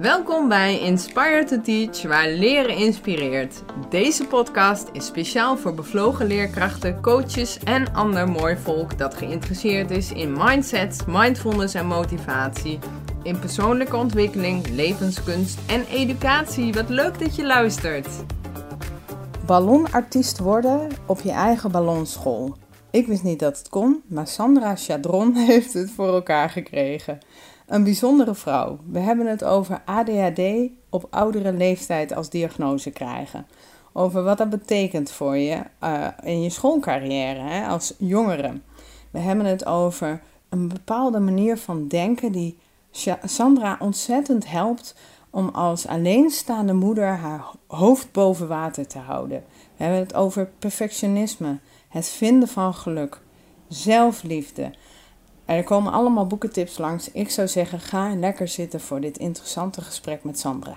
Welkom bij Inspire to Teach, waar leren inspireert. Deze podcast is speciaal voor bevlogen leerkrachten, coaches en ander mooi volk dat geïnteresseerd is in mindset, mindfulness en motivatie, in persoonlijke ontwikkeling, levenskunst en educatie. Wat leuk dat je luistert. Ballonartiest worden op je eigen ballonschool. Ik wist niet dat het kon, maar Sandra Chadron heeft het voor elkaar gekregen. Een bijzondere vrouw. We hebben het over ADHD op oudere leeftijd als diagnose krijgen. Over wat dat betekent voor je uh, in je schoolcarrière hè, als jongere. We hebben het over een bepaalde manier van denken die Sandra ontzettend helpt om als alleenstaande moeder haar hoofd boven water te houden. We hebben het over perfectionisme, het vinden van geluk, zelfliefde. Er komen allemaal boekentips langs. Ik zou zeggen, ga lekker zitten voor dit interessante gesprek met Sandra.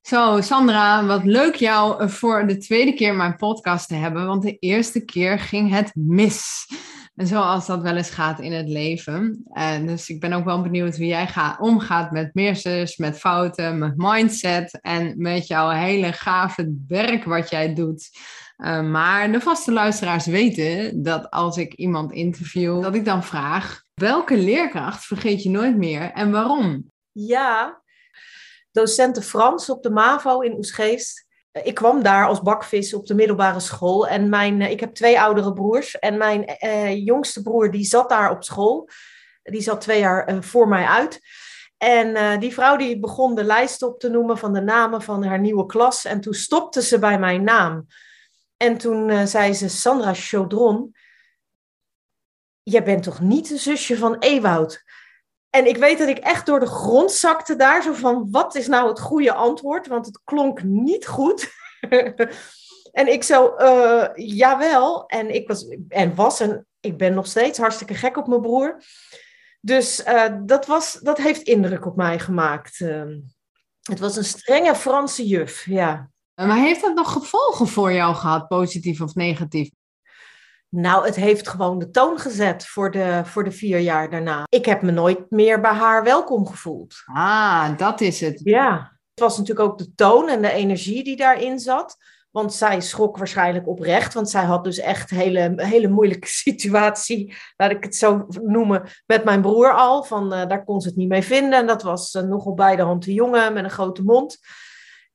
Zo, Sandra, wat leuk jou voor de tweede keer mijn podcast te hebben, want de eerste keer ging het mis. En zoals dat wel eens gaat in het leven. En dus ik ben ook wel benieuwd hoe jij gaat, omgaat met meersers, met fouten, met mindset en met jouw hele gave werk wat jij doet. Uh, maar de vaste luisteraars weten dat als ik iemand interview, dat ik dan vraag: welke leerkracht vergeet je nooit meer en waarom? Ja, docenten Frans op de MAVO in Oesgeest. Ik kwam daar als bakvis op de middelbare school. En mijn, ik heb twee oudere broers. En mijn eh, jongste broer die zat daar op school. Die zat twee jaar voor mij uit. En die vrouw die begon de lijst op te noemen van de namen van haar nieuwe klas. En toen stopte ze bij mijn naam. En toen uh, zei ze, Sandra Chaudron, jij bent toch niet de zusje van Ewoud? En ik weet dat ik echt door de grond zakte daar, zo van, wat is nou het goede antwoord? Want het klonk niet goed. en ik zo, uh, jawel. En ik was, en was, en ik ben nog steeds hartstikke gek op mijn broer. Dus uh, dat, was, dat heeft indruk op mij gemaakt. Uh, het was een strenge Franse juf, ja. Maar heeft dat nog gevolgen voor jou gehad, positief of negatief? Nou, het heeft gewoon de toon gezet voor de, voor de vier jaar daarna. Ik heb me nooit meer bij haar welkom gevoeld. Ah, dat is het. Ja, het was natuurlijk ook de toon en de energie die daarin zat. Want zij schrok waarschijnlijk oprecht, want zij had dus echt een hele, hele moeilijke situatie, laat ik het zo noemen, met mijn broer al. Van, uh, daar kon ze het niet mee vinden. En dat was uh, nogal bij de hand te jongen met een grote mond.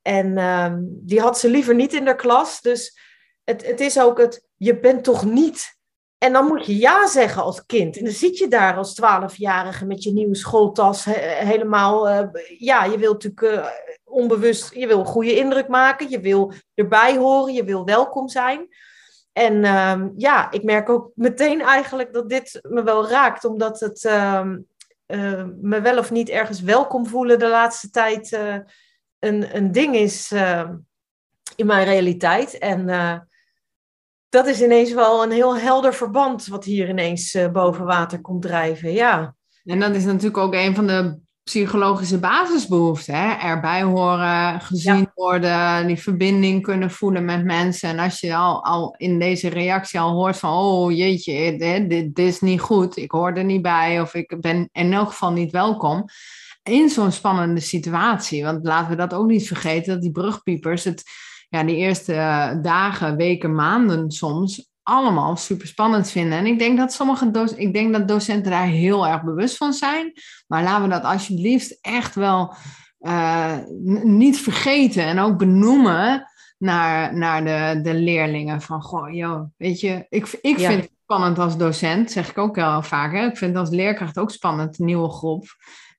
En uh, die had ze liever niet in de klas. Dus het, het is ook het, je bent toch niet. En dan moet je ja zeggen als kind. En dan zit je daar als twaalfjarige met je nieuwe schooltas helemaal. Uh, ja, je wilt natuurlijk uh, onbewust, je wil een goede indruk maken. Je wil erbij horen, je wil welkom zijn. En uh, ja, ik merk ook meteen eigenlijk dat dit me wel raakt, omdat het ehm, eh, me wel of niet ergens welkom voelen de laatste tijd een, een ding is uh, in mijn realiteit. En uh, dat is ineens wel een heel helder verband wat hier ineens uh, boven water komt drijven. Ja. En dat is natuurlijk ook een van de psychologische basisbehoeften. Hè? Erbij horen, gezien ja. worden, die verbinding kunnen voelen met mensen. En als je al, al in deze reactie al hoort van, oh jeetje, dit, dit, dit is niet goed, ik hoor er niet bij of ik ben in elk geval niet welkom in zo'n spannende situatie. Want laten we dat ook niet vergeten, dat die brugpiepers het, ja, die eerste uh, dagen, weken, maanden soms allemaal super spannend vinden. En ik denk dat sommige docenten, ik denk dat docenten daar heel erg bewust van zijn. Maar laten we dat alsjeblieft echt wel uh, niet vergeten en ook benoemen naar, naar de, de leerlingen. Van, goh, joh, weet je, ik, ik ja. vind het spannend als docent, zeg ik ook wel vaak. Hè? Ik vind het als leerkracht ook spannend, een nieuwe groep.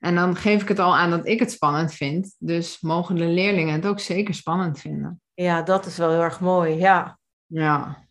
En dan geef ik het al aan dat ik het spannend vind. Dus mogen de leerlingen het ook zeker spannend vinden. Ja, dat is wel heel erg mooi, ja. Ja.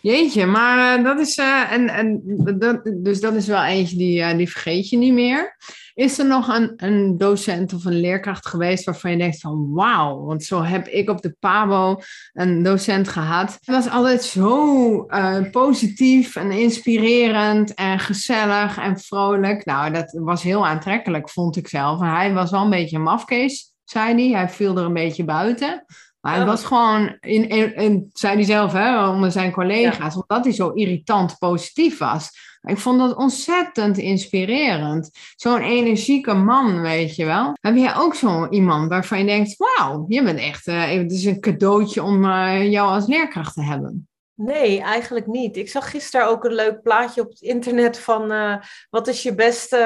Jeetje, maar uh, dat is. Uh, en, en, dat, dus dat is wel eentje die, uh, die vergeet je niet meer. Is er nog een, een docent of een leerkracht geweest waarvan je denkt van wauw, want zo heb ik op de PABO een docent gehad. Hij was altijd zo positief en inspirerend en gezellig en vrolijk. Nou, dat was heel aantrekkelijk, vond ik zelf. Hij was wel een beetje een mafkees, zei hij. Hij viel er een beetje buiten. Maar het was gewoon, in, in, in, zei hij zelf, hè, onder zijn collega's, omdat hij zo irritant positief was. Ik vond dat ontzettend inspirerend. Zo'n energieke man, weet je wel. Heb jij ook zo iemand waarvan je denkt, wauw, je bent echt, uh, het is een cadeautje om uh, jou als leerkracht te hebben? Nee, eigenlijk niet. Ik zag gisteren ook een leuk plaatje op het internet van uh, wat is je beste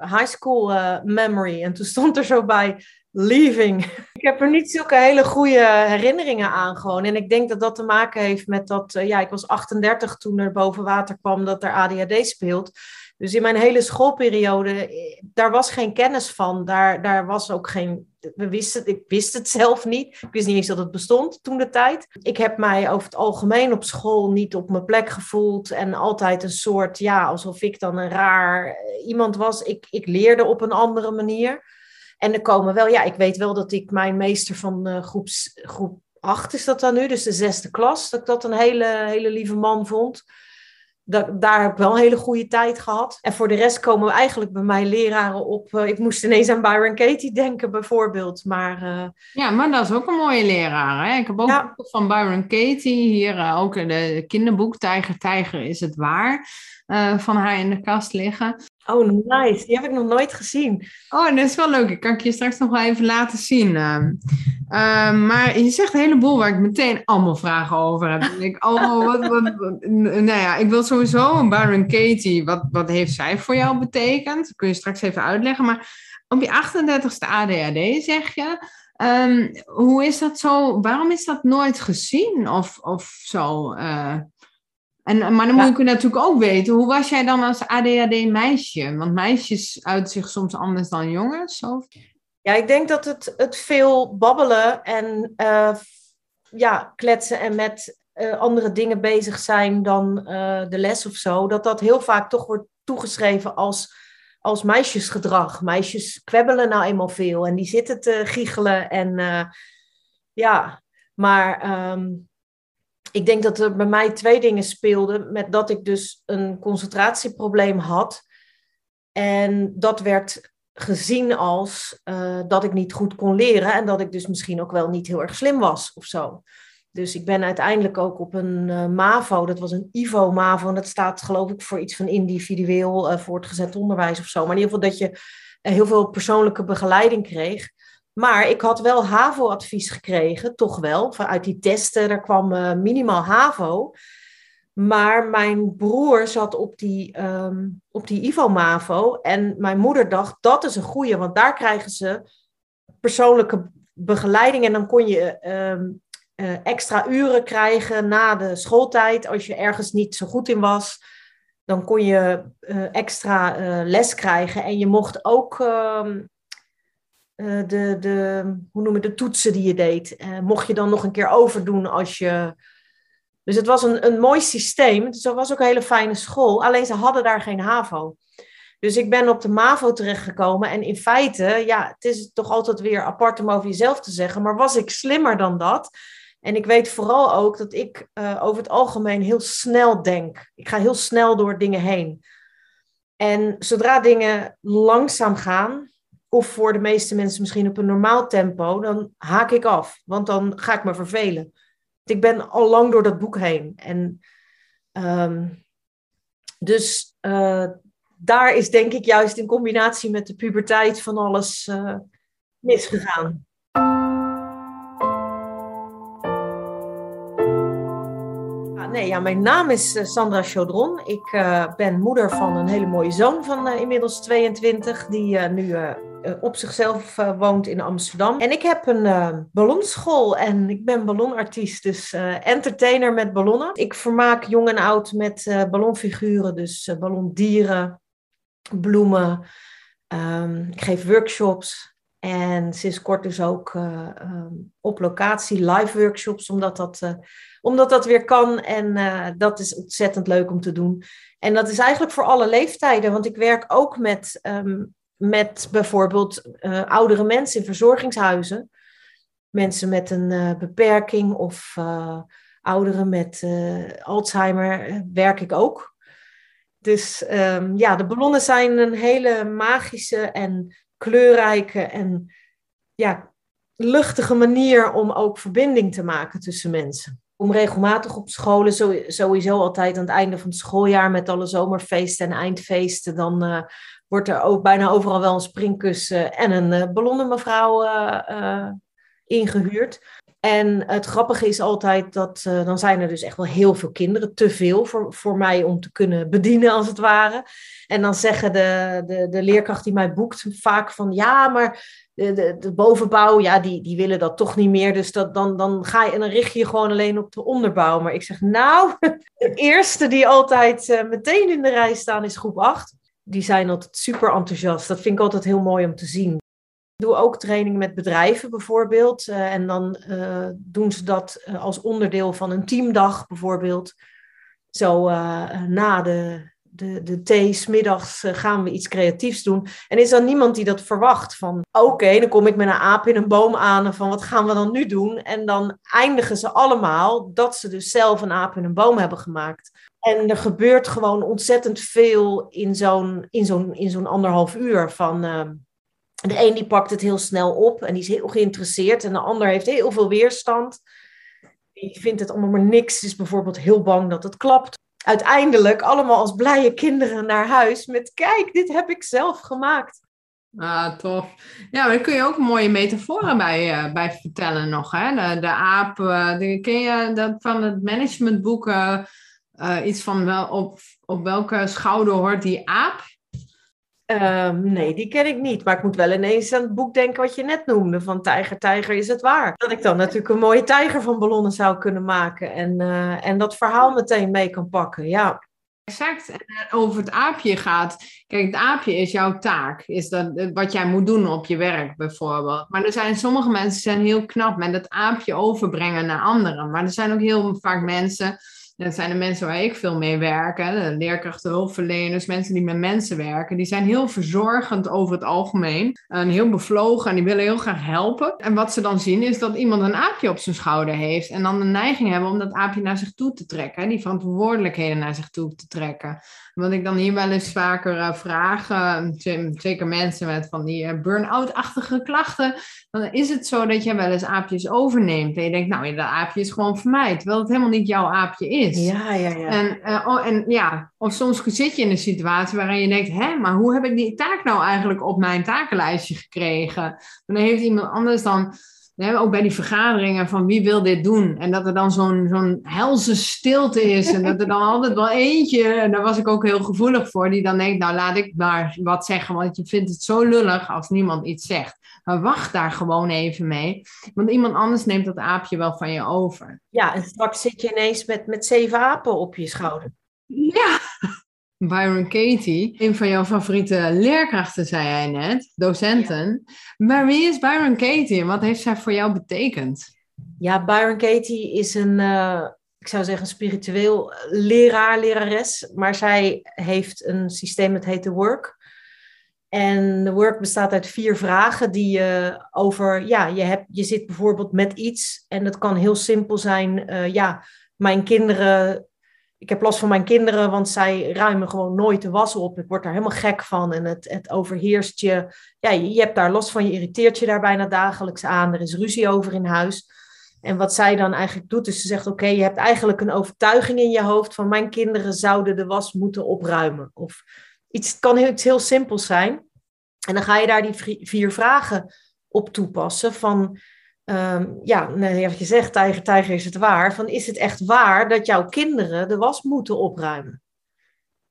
high school memory? En toen stond er zo bij leaving. Ik heb er niet zulke hele goede herinneringen aan gewoon. En ik denk dat dat te maken heeft met dat, uh, ja, ik was 38 toen er boven water kwam dat er ADHD speelt. Dus in mijn hele schoolperiode, eh, daar was geen kennis van. Daar, daar was ook geen, we wisten, ik wist het zelf niet. Ik wist niet eens dat het bestond toen de tijd. Ik heb mij over het algemeen op school niet op mijn plek gevoeld. En altijd een soort, ja, alsof ik dan een raar eh, iemand was. Ik, ik leerde op een andere manier. En er komen wel, ja, ik weet wel dat ik mijn meester van uh, groep, groep 8 is dat dan nu, dus de zesde klas, dat ik dat een hele, hele lieve man vond. Dat, daar heb ik wel een hele goede tijd gehad. En voor de rest komen eigenlijk bij mij leraren op. Uh, ik moest ineens aan Byron Katie denken, bijvoorbeeld. Maar, uh, ja, maar dat is ook een mooie leraar. Hè? Ik heb ook ja. van Byron Katie hier ook de kinderboek Tijger, Tijger is het waar. van haar in de kast liggen. Oh, nice. Die heb ik nog nooit gezien. Oh, dat is wel leuk. Ik kan ik je straks nog wel even laten zien. Uh, uh, maar je zegt een heleboel waar ik meteen allemaal vragen over heb. Ik, oh, wat, wat, nou ik wil sowieso Baron Katie. Wat, wat heeft zij voor jou betekend? Dat kun je straks even uitleggen. Maar op je 38ste ADHD zeg je. Um, hoe is dat zo? Waarom is dat nooit gezien of, of zo? Uh, en, maar dan ja. moet je natuurlijk ook weten, hoe was jij dan als ADHD-meisje? Want meisjes uit zich soms anders dan jongens? Of? Ja, ik denk dat het, het veel babbelen en uh, ja, kletsen en met uh, andere dingen bezig zijn dan uh, de les of zo, dat dat heel vaak toch wordt toegeschreven als, als meisjesgedrag. Meisjes kwebbelen nou eenmaal veel en die zitten te giechelen en ja, maar... Um, ik denk dat er bij mij twee dingen speelden. Met dat ik dus een concentratieprobleem had. En dat werd gezien als uh, dat ik niet goed kon leren. En dat ik dus misschien ook wel niet heel erg slim was of zo. Dus ik ben uiteindelijk ook op een uh, MAVO, dat was een IVO-MAVO, en dat staat geloof ik voor iets van individueel uh, voortgezet onderwijs of zo. Maar in ieder geval dat je heel veel persoonlijke begeleiding kreeg. Maar ik had wel HAVO-advies gekregen, toch wel. Vanuit die testen, daar kwam uh, minimaal HAVO. Maar mijn broer zat op die, um, op die IVO-MAVO. En mijn moeder dacht, dat is een goeie, want daar krijgen ze persoonlijke begeleiding. En dan kon je um, uh, extra uren krijgen na de schooltijd. Als je ergens niet zo goed in was, dan kon je uh, extra les krijgen. En je mocht ook... Uh, de, de, hoe noem je, de toetsen die je deed. Uh, mocht je dan nog een keer overdoen als je. Dus het was een, een mooi systeem. Dus was ook een hele fijne school. Alleen ze hadden daar geen HAVO. Dus ik ben op de MAVO terechtgekomen. En in feite, ja, het is toch altijd weer apart om over jezelf te zeggen. Maar was ik slimmer dan dat? En ik weet vooral ook dat ik uh, over het algemeen heel snel denk. Ik ga heel snel door dingen heen. En zodra dingen langzaam gaan, of voor de meeste mensen misschien op een normaal tempo, dan haak ik af. Want dan ga ik me vervelen. Ik ben al lang door dat boek heen. En um, dus uh, daar is denk ik juist in combinatie met de puberteit van alles uh, misgegaan. Nee, ja, mijn naam is Sandra Chaudron. Ik ben moeder van een hele mooie zoon van inmiddels 22, die nu eh, op zichzelf uh, woont in Amsterdam. En ik heb een uh, ballonschool en ik ben ballonartiest, dus entertainer met ballonnen. Ik vermaak jong en oud met ballonfiguren, dus ballondieren, bloemen. Um, ik geef workshops en sinds kort dus ook um, op locatie live workshops, omdat dat, omdat dat weer kan. En dat is ontzettend leuk om te doen. En dat is eigenlijk voor alle leeftijden, want ik werk ook met um, met bijvoorbeeld uh, oudere mensen in verzorgingshuizen. Mensen met een uh, beperking of uh, ouderen met Alzheimer werk ik ook. Dus um, ja, de ballonnen zijn een hele magische en kleurrijke en ja, luchtige manier om ook verbinding te maken tussen mensen. Om regelmatig op scholen, sowieso altijd aan het einde van het schooljaar met alle zomerfeesten en eindfeesten, dan wordt er ook bijna overal wel een springkussen en een uh, ballonnenmevrouw uh, ingehuurd. En het grappige is altijd dat dan zijn er dus echt wel heel veel kinderen, te veel voor, voor mij om te kunnen bedienen als het ware. En dan zeggen de, de, de leerkracht die mij boekt vaak van ja, maar de, de, de bovenbouw, ja, die, die willen dat toch niet meer. Dus dat, dan, dan ga je en dan richt je je gewoon alleen op de onderbouw. Maar ik zeg nou, de eerste die altijd meteen in de rij staan is groep 8. Die zijn altijd super enthousiast. Dat vind ik altijd heel mooi om te zien. Ik doe ook training met bedrijven bijvoorbeeld. Uh, en dan uh, doen ze dat uh, als onderdeel van een teamdag bijvoorbeeld. Zo na de, de, de thee, gaan we iets creatiefs doen. En is er niemand die dat verwacht van... Oké, dan kom ik met een aap in een boom aan en van wat gaan we dan nu doen? En dan eindigen ze allemaal dat ze dus zelf een aap in een boom hebben gemaakt. En er gebeurt gewoon ontzettend veel in zo'n, in zo'n, in zo'n anderhalf uur van ehm, de een die pakt het heel snel op en die is heel geïnteresseerd. En de ander heeft heel veel weerstand. Die vindt het allemaal maar niks. Is bijvoorbeeld heel bang dat het klapt. Uiteindelijk allemaal als blije kinderen naar huis met kijk, dit heb ik zelf gemaakt. Ah, tof. Ja, maar daar kun je ook mooie metaforen bij, uh, bij vertellen nog. Hè? De, de aap, uh, de, ken je dat van het managementboek uh, iets van wel, op, op welke schouder hoort die aap? Um, nee, die ken ik niet. Maar ik moet wel ineens aan het boek denken wat je net noemde. Van Tijger, Tijger is het waar. Dat ik dan natuurlijk een mooie tijger van ballonnen zou kunnen maken. En, uh, en dat verhaal meteen mee kan pakken. Ja. Exact. En eh, over het aapje gaat. Kijk, het aapje is jouw taak. Is dat eh, wat jij moet doen op je werk bijvoorbeeld. Maar er zijn sommige mensen zijn heel knap met het aapje overbrengen naar anderen. Maar er zijn ook heel vaak mensen dat zijn de mensen waar ik veel mee werk. Hè? De leerkrachten, hulpverleners, mensen die met mensen werken. Die zijn heel verzorgend over het algemeen. En heel bevlogen en die willen heel graag helpen. En wat ze dan zien is dat iemand een aapje op zijn schouder heeft. En dan de neiging hebben om dat aapje naar zich toe te trekken. Hè? Die verantwoordelijkheden naar zich toe te trekken. Wat ik dan hier wel eens vaker uh, vraag, uh, zeker mensen met van die uh, burn-out-achtige klachten, dan is het zo dat je wel eens aapjes overneemt. En je denkt, nou, dat aapje is gewoon voor mij, terwijl het helemaal niet jouw aapje is. Ja, ja, ja. En, oh, en ja, of soms zit je in een situatie waarin je denkt, hè, maar hoe heb ik die taak nou eigenlijk op mijn takenlijstje gekregen? dan heeft iemand anders dan ook bij die vergaderingen van wie wil dit doen. En dat er dan zo'n zo'n helse stilte is. En dat er dan altijd wel eentje, en daar was ik ook heel gevoelig voor, die dan denkt, nou laat ik maar wat zeggen. Want je vindt het zo lullig als niemand iets zegt. Maar wacht daar gewoon even mee. Want iemand anders neemt dat aapje wel van je over. Ja, en straks zit je ineens met, met zeven apen op je schouder. Ja, Byron Katie, een van jouw favoriete leerkrachten, zei jij net, docenten. Maar wie is Byron Katie en wat heeft zij voor jou betekend? Ja, Byron Katie is een, uh, ik zou zeggen, spiritueel leraar, lerares. Maar zij heeft een systeem dat heet The Work. En de work bestaat uit vier vragen die je over, ja, je, hebt, je zit bijvoorbeeld met iets en dat kan heel simpel zijn. Uh, ja, mijn kinderen ik heb last van mijn kinderen, want zij ruimen gewoon nooit de was op. Ik word daar helemaal gek van en het, het overheerst je. Ja, je, hebt daar last van, je irriteert je daar bijna dagelijks aan. Er is ruzie over in huis. En wat zij dan eigenlijk doet, is ze zegt: Oké, je hebt eigenlijk een overtuiging in je hoofd van mijn kinderen zouden de was moeten opruimen. Of iets, het kan iets heel simpels zijn. En dan ga je daar die vier vragen op toepassen. Van Um, ja, je zegt, tijger, tijger is het waar. Van is het echt waar dat jouw kinderen de was moeten opruimen?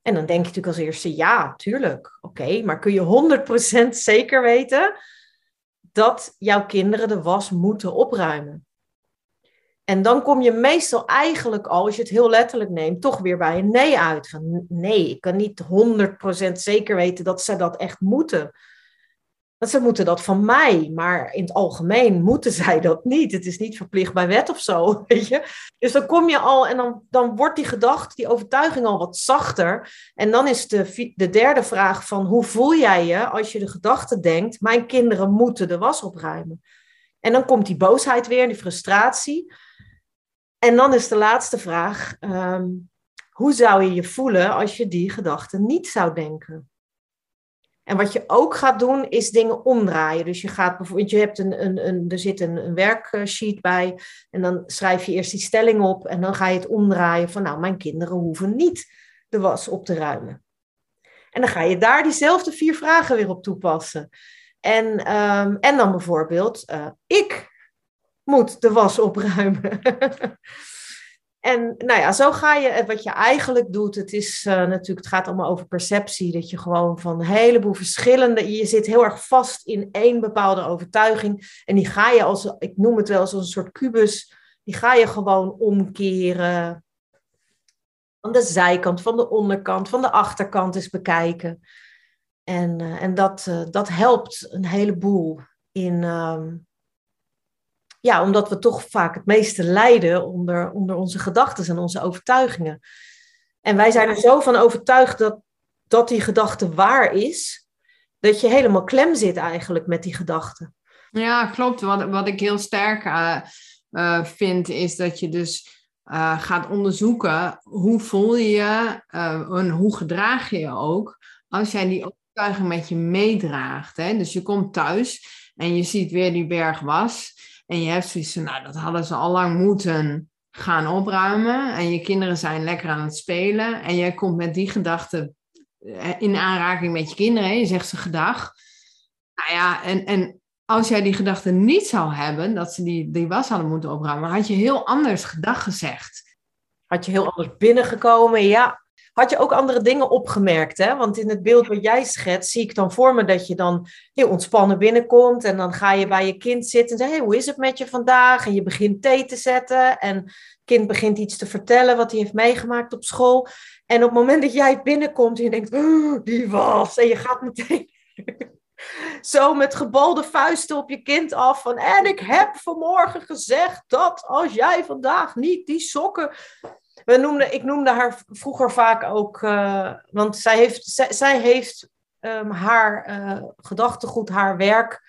En dan denk je natuurlijk als eerste, ja, tuurlijk. Oké, maar kun je 100% zeker weten dat jouw kinderen de was moeten opruimen? En dan kom je meestal eigenlijk al, als je het heel letterlijk neemt, toch weer bij een nee uit. Van nee, ik kan niet 100% zeker weten dat ze dat echt moeten. Want ze moeten dat van mij, maar in het algemeen moeten zij dat niet. Het is niet verplicht bij wet of zo, weet je. Dus dan kom je al en dan, dan wordt die gedachte, die overtuiging al wat zachter. En dan is de, de derde vraag van hoe voel jij je als je de gedachte denkt, mijn kinderen moeten de was opruimen. En dan komt die boosheid weer, die frustratie. En dan is de laatste vraag, um, hoe zou je je voelen als je die gedachte niet zou denken? En wat je ook gaat doen, is dingen omdraaien. Dus je gaat bijvoorbeeld, je hebt een, een, een, er zit een, een werksheet bij. En dan schrijf je eerst die stelling op. En dan ga je het omdraaien van, nou, mijn kinderen hoeven niet de was op te ruimen. En dan ga je daar diezelfde vier vragen weer op toepassen. En, ehm, en dan bijvoorbeeld, uh, ik moet de was opruimen. En nou ja, zo ga je, wat je eigenlijk doet, het is uh, natuurlijk, het gaat allemaal over perceptie, dat je gewoon van een heleboel verschillende, je zit heel erg vast in één bepaalde overtuiging en die ga je als, ik noem het wel als een soort kubus, die ga je gewoon omkeren, van de zijkant, van de onderkant, van de achterkant eens bekijken. En, uh, en dat, uh, dat helpt een heleboel in, um, ja, omdat we toch vaak het meeste lijden onder, onder onze gedachten en onze overtuigingen. En wij zijn er zo van overtuigd dat, dat die gedachte waar is, dat je helemaal klem zit eigenlijk met die gedachten. Ja, klopt. Wat, wat ik heel sterk uh, uh, vind, is dat je dus uh, gaat onderzoeken hoe voel je je en hoe gedraag je je ook als jij die overtuiging met je meedraagt. Hè? Dus je komt thuis en je ziet weer die berg was. En je hebt zoiets van, nou, dat hadden ze al lang moeten gaan opruimen. En je kinderen zijn lekker aan het spelen. En jij komt met die gedachte eh, in aanraking met je kinderen. Je zegt ze gedag. Nou ja, en, en als jij die gedachte niet zou hebben, dat ze die, die was hadden moeten opruimen, had je heel anders gedag gezegd. Had je heel anders binnengekomen, ja. Had je ook andere dingen opgemerkt, hè? Want in het beeld wat jij schetst, zie ik dan voor me dat je dan heel ontspannen binnenkomt. En dan ga je bij je kind zitten en zeggen, hey, hoe is het met je vandaag? En je begint thee te zetten. En het kind begint iets te vertellen wat hij heeft meegemaakt op school. En op het moment dat jij binnenkomt en je denkt, oh, die was. En je gaat meteen zo met gebalde vuisten op je kind af. Van, en ik heb vanmorgen gezegd dat als jij vandaag niet die sokken we noemden, ik noemde haar vroeger vaak ook, uh, want zij heeft, zij, zij heeft um, haar uh, gedachtegoed, haar werk,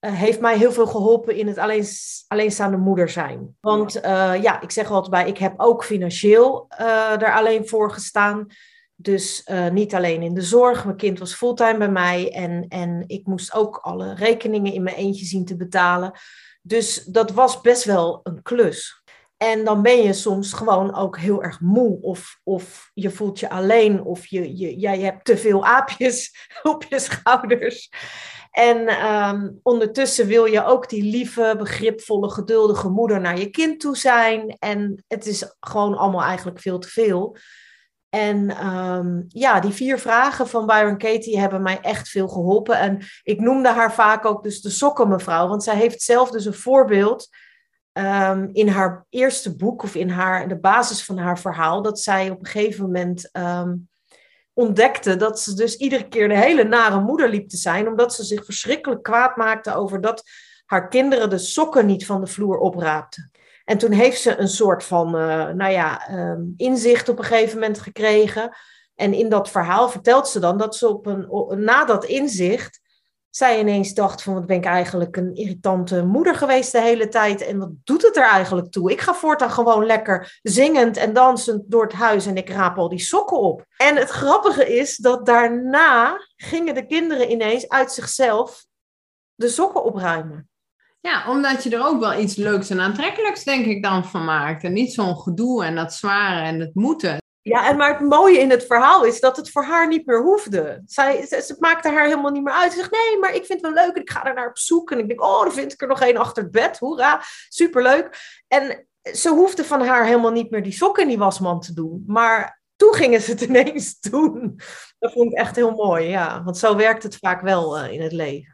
uh, heeft mij heel veel geholpen in het alleen, alleenstaande moeder zijn. Want ja, ik zeg altijd bij, ik heb ook financieel er alleen voor gestaan. Dus niet alleen in de zorg. Mijn kind was fulltime bij mij en, en ik moest ook alle rekeningen in mijn eentje zien te betalen. Dus dat was best wel een klus. En dan ben je soms gewoon ook heel erg moe. Of, of je voelt je alleen. Of je, je, jij hebt te veel aapjes op je schouders. En um, ondertussen wil je ook die lieve, begripvolle, geduldige moeder naar je kind toe zijn. En het is gewoon allemaal eigenlijk veel te veel. En um, ja, die vier vragen van Byron Katie hebben mij echt veel geholpen. En ik noemde haar vaak ook dus de sokkenmevrouw. Want zij heeft zelf dus een voorbeeld um, in haar eerste boek of in haar, de basis van haar verhaal, dat zij op een gegeven moment um, ontdekte dat ze dus iedere keer de hele nare moeder liep te zijn, omdat ze zich verschrikkelijk kwaad maakte over dat haar kinderen de sokken niet van de vloer opraapten. En toen heeft ze een soort van, uh, nou ja, um, inzicht op een gegeven moment gekregen. En in dat verhaal vertelt ze dan dat ze op een, na dat inzicht zij ineens dacht van wat ben ik eigenlijk een irritante moeder geweest de hele tijd en wat doet het er eigenlijk toe? Ik ga voortaan gewoon lekker zingend en dansend door het huis en ik raap al die sokken op. En het grappige is dat daarna gingen de kinderen ineens uit zichzelf de sokken opruimen. Ja, omdat je er ook wel iets leuks en aantrekkelijks denk ik dan van maakt en niet zo'n gedoe en dat zware en het moeten. Ja, en maar het mooie in het verhaal is dat het voor haar niet meer hoefde. Zij, ze, ze maakte haar helemaal niet meer uit. Ze zegt, nee, maar ik vind het wel leuk en ik ga er naar op zoek. En ik denk, oh, dan vind ik er nog één achter het bed. Hoera, superleuk. En ze hoefde van haar helemaal niet meer die sokken in die wasmand te doen. Maar toen gingen ze het ineens doen. Dat vond ik echt heel mooi, ja. Want zo werkt het vaak wel uh, in het leven.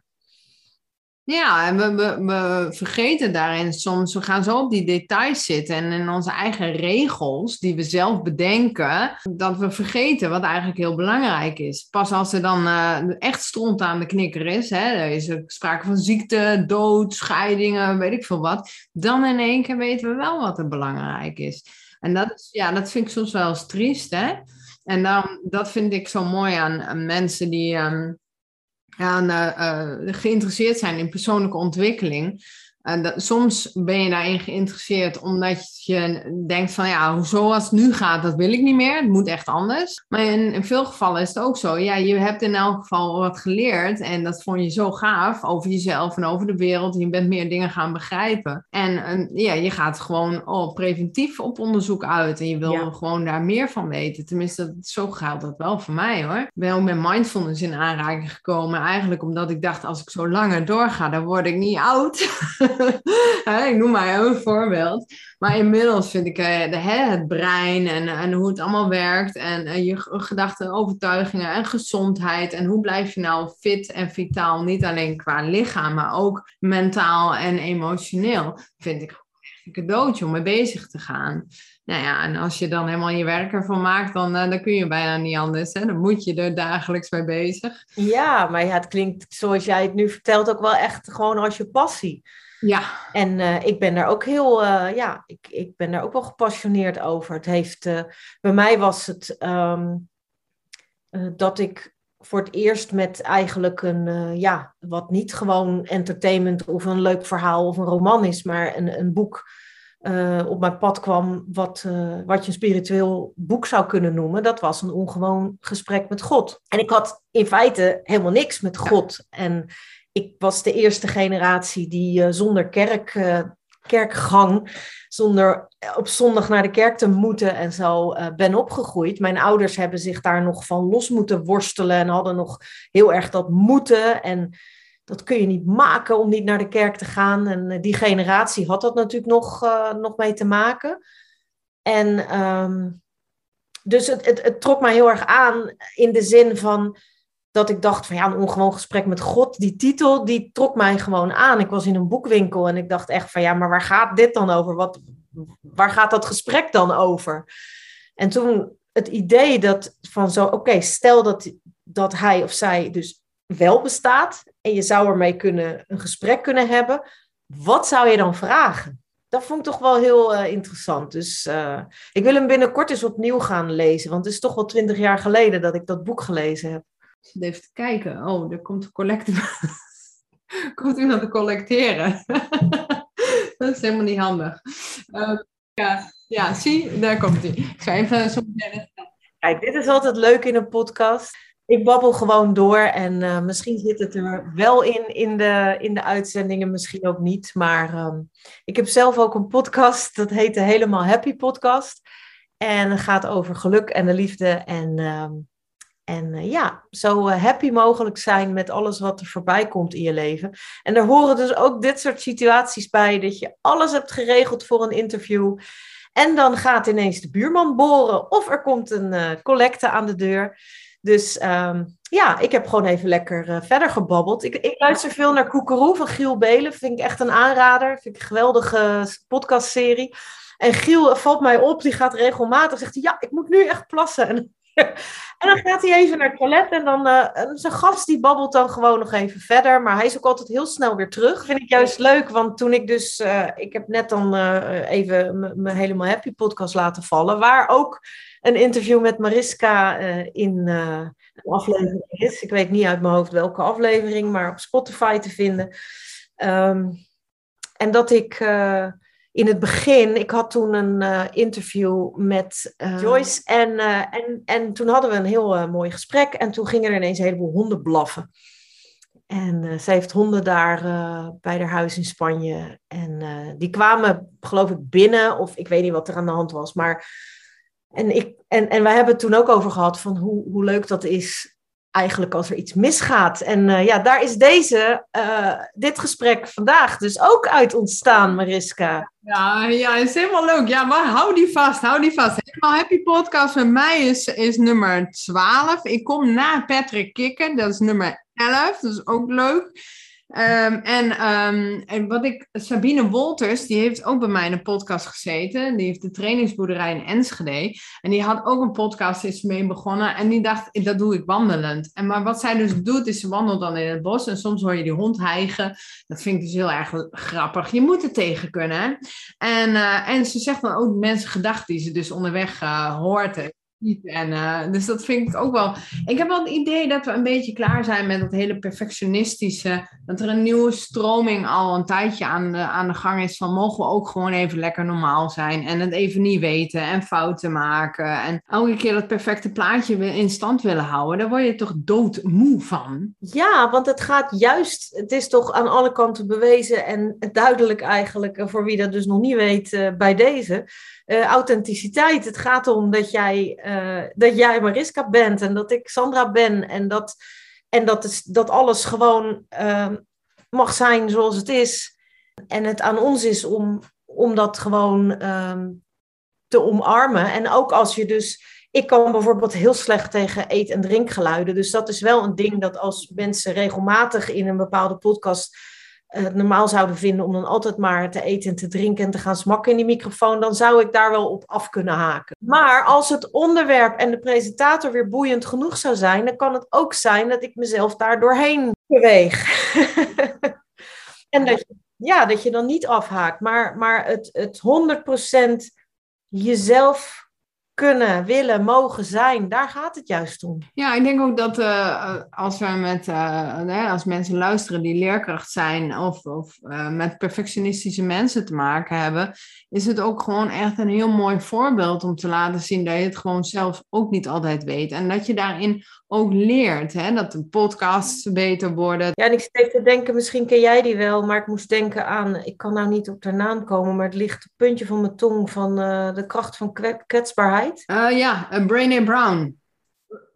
Ja, en we, we, we, vergeten daarin soms, we gaan zo op die details zitten en in onze eigen regels die we zelf bedenken, dat we vergeten wat eigenlijk heel belangrijk is. Pas als er dan uh, echt stront aan de knikker is, hè, er is er sprake van ziekte, dood, scheidingen, weet ik veel wat, dan in één keer weten we wel wat er belangrijk is. En dat, is, ja, dat vind ik soms wel eens triest, hè. En dan, dat vind ik zo mooi aan, mensen die... Um, aan, uh, geïnteresseerd zijn in persoonlijke ontwikkeling. En dat, soms ben je daarin geïnteresseerd omdat je denkt van ja, zoals het nu gaat, dat wil ik niet meer. Het moet echt anders. Maar in, in, veel gevallen is het ook zo. Ja, je hebt in elk geval wat geleerd en dat vond je zo gaaf over jezelf en over de wereld. En je bent meer dingen gaan begrijpen. En, en ja, je gaat gewoon oh, preventief op onderzoek uit en je wil gewoon daar meer van weten. Tenminste, zo geldt dat wel voor mij hoor. Ik ben ook met mindfulness in aanraking gekomen. Eigenlijk omdat ik dacht, als ik zo langer doorga, dan word ik niet oud. ik noem maar een voorbeeld. Maar inmiddels vind ik de, het brein en, en hoe het allemaal werkt. En uh, je gedachten, overtuigingen en gezondheid. En hoe blijf je nou fit en vitaal? Niet alleen qua lichaam, maar ook mentaal en emotioneel. Vind ik een cadeautje om mee bezig te gaan. Nou ja, en als je dan helemaal je werk ervan maakt, dan, uh, dan kun je bijna niet anders. Hè? Dan moet je er dagelijks mee bezig. Ja, maar het klinkt zoals jij het nu vertelt ook wel echt gewoon als je passie. Ja. En uh, ik ben daar ook heel, uh, ja, ik, ik ben daar ook wel gepassioneerd over. Het heeft, uh, bij mij was het um, dat ik voor het eerst met eigenlijk een, ja, wat niet gewoon entertainment of een leuk verhaal of een roman is, maar een, een boek op mijn pad kwam wat, wat je een spiritueel boek zou kunnen noemen. Dat was een ongewoon gesprek met God. En ik had in feite helemaal niks met God. En ik was de eerste generatie die uh, zonder kerk, uh, kerkgang, zonder op zondag naar de kerk te moeten en zo ben opgegroeid. Mijn ouders hebben zich daar nog van los moeten worstelen en hadden nog heel erg dat moeten. En dat kun je niet maken om niet naar de kerk te gaan. En die generatie had dat natuurlijk nog, nog mee te maken. En um, dus het, het trok mij heel erg aan in de zin van dat ik dacht van ja, een ongewoon gesprek met God, die titel, die trok mij gewoon aan. Ik was in een boekwinkel en ik dacht echt van ja, maar waar gaat dit dan over? Wat, waar gaat dat gesprek dan over? En toen het idee dat van zo, oké, stel dat, dat hij of zij dus wel bestaat en je zou ermee kunnen, een gesprek kunnen hebben, wat zou je dan vragen? Dat vond ik toch wel heel uh, interessant. Dus uh, ik wil hem binnenkort eens opnieuw gaan lezen, want het is toch wel twintig jaar geleden dat ik dat boek gelezen heb even te kijken. Oh, er komt een collecte. komt iemand te collecteren. dat is helemaal niet handig. Uh, ja, ja, zie, daar komt hij. Ik zou even zo Kijk, dit is altijd leuk in een podcast. Ik babbel gewoon door en uh, misschien zit het er wel in, in de, in de uitzendingen, misschien ook niet. Maar um, ik heb zelf ook een podcast, dat heet de Helemaal Happy Podcast. En gaat over geluk en de liefde en... Um, en uh, ja, zo uh, happy mogelijk zijn met alles wat er voorbij komt in je leven. En er horen dus ook dit soort situaties bij, dat je alles hebt geregeld voor een interview. En dan gaat ineens de buurman boren of er komt een uh, collecte aan de deur. Dus um, ja, ik heb gewoon even lekker verder gebabbeld. Ik, ik, luister veel naar Koekeroe van Giel Belen. Vind ik echt een aanrader. Vind ik een geweldige podcastserie. En Giel valt mij op, die gaat regelmatig, zegt hij, ja, ik moet nu echt plassen. En en dan gaat hij even naar het toilet en dan uh, zijn gast die babbelt dan gewoon nog even verder. Maar hij is ook altijd heel snel weer terug. Vind ik juist leuk, want toen ik dus, uh, ik heb net dan uh, even mijn helemaal happy podcast laten vallen, waar ook een interview met Mariska in een aflevering is. Ik weet niet uit mijn hoofd welke aflevering, maar op Spotify te vinden. Um, en dat ik in het begin, ik had toen een uh, interview met uh, Joyce en, uh, en, en toen hadden we een heel mooi gesprek en toen gingen er ineens een heleboel honden blaffen. En zij heeft honden daar bij haar huis in Spanje en die kwamen geloof ik binnen of ik weet niet wat er aan de hand was, maar en, ik, en, en wij hebben het toen ook over gehad van hoe, hoe leuk dat is eigenlijk als er iets misgaat. En uh, ja, daar is deze, uh, dit gesprek vandaag dus ook uit ontstaan, Mariska. Ja, ja, is helemaal leuk. Ja, maar hou die vast, hou die vast. Helemaal Happy Podcast van mij is, is nummer 12. Ik kom na Patrick Kikker, dat is nummer 11. Dat is ook leuk. Um, en, um, en wat ik, Sabine Wolters, die heeft ook bij mij in een podcast gezeten. Die heeft de trainingsboerderij in Enschede. En die had ook een podcast, is mee begonnen. En die dacht, dat doe ik wandelend. En maar wat zij dus doet, is ze wandelt dan in het bos. En soms hoor je die hond hijgen. Dat vind ik dus heel erg grappig. Je moet er tegen kunnen. En, uh, en ze zegt dan ook mensen gedachten die ze dus onderweg uh, hoort. En, uh, dus dat vind ik ook wel. Ik heb wel het idee dat we een beetje klaar zijn met dat hele perfectionistische. Dat er een nieuwe stroming al een tijdje aan de, aan de gang is van mogen we ook gewoon even lekker normaal zijn. En het even niet weten en fouten maken. En elke keer dat perfecte plaatje in stand willen houden. Daar word je toch doodmoe van. Ja, want het gaat juist. Het is toch aan alle kanten bewezen en duidelijk eigenlijk. Eh, voor wie dat dus nog niet weet uh, bij deze uh, authenticiteit. Het gaat om dat jij, uh, dat jij Mariska bent en dat ik Sandra ben. En dat, en dat, is, dat alles gewoon uh, mag zijn zoals het is. En het aan ons is om, om dat gewoon ehm, te omarmen. En ook als je dus. Ik kan bijvoorbeeld heel slecht tegen eet- en drinkgeluiden. Dus dat is wel een ding dat als mensen regelmatig in een bepaalde podcast het normaal zouden vinden om dan altijd maar te eten en te drinken en te gaan smakken in die microfoon, dan zou ik daar wel op af kunnen haken. Maar als het onderwerp en de presentator weer boeiend genoeg zou zijn, dan kan het ook zijn dat ik mezelf daar doorheen beweeg. en dat je, ja, dat je dan niet afhaakt, maar, maar het, het 100% jezelf kunnen, willen, mogen zijn. Daar gaat het juist om. Ja, ik denk ook dat uh, als we met uh, als mensen luisteren die leerkracht zijn of, of uh, met perfectionistische mensen te maken hebben, is het ook gewoon echt een heel mooi voorbeeld om te laten zien dat je het gewoon zelf ook niet altijd weet. En dat je daarin ook leert, hè? dat de podcasts beter worden. Ja, en ik even te denken, misschien ken jij die wel, maar ik moest denken aan, ik kan nou niet op de naam komen, maar het ligt het puntje van mijn tong van de kracht van kwetsbaarheid. Uh, ja, uh, Brené Brown.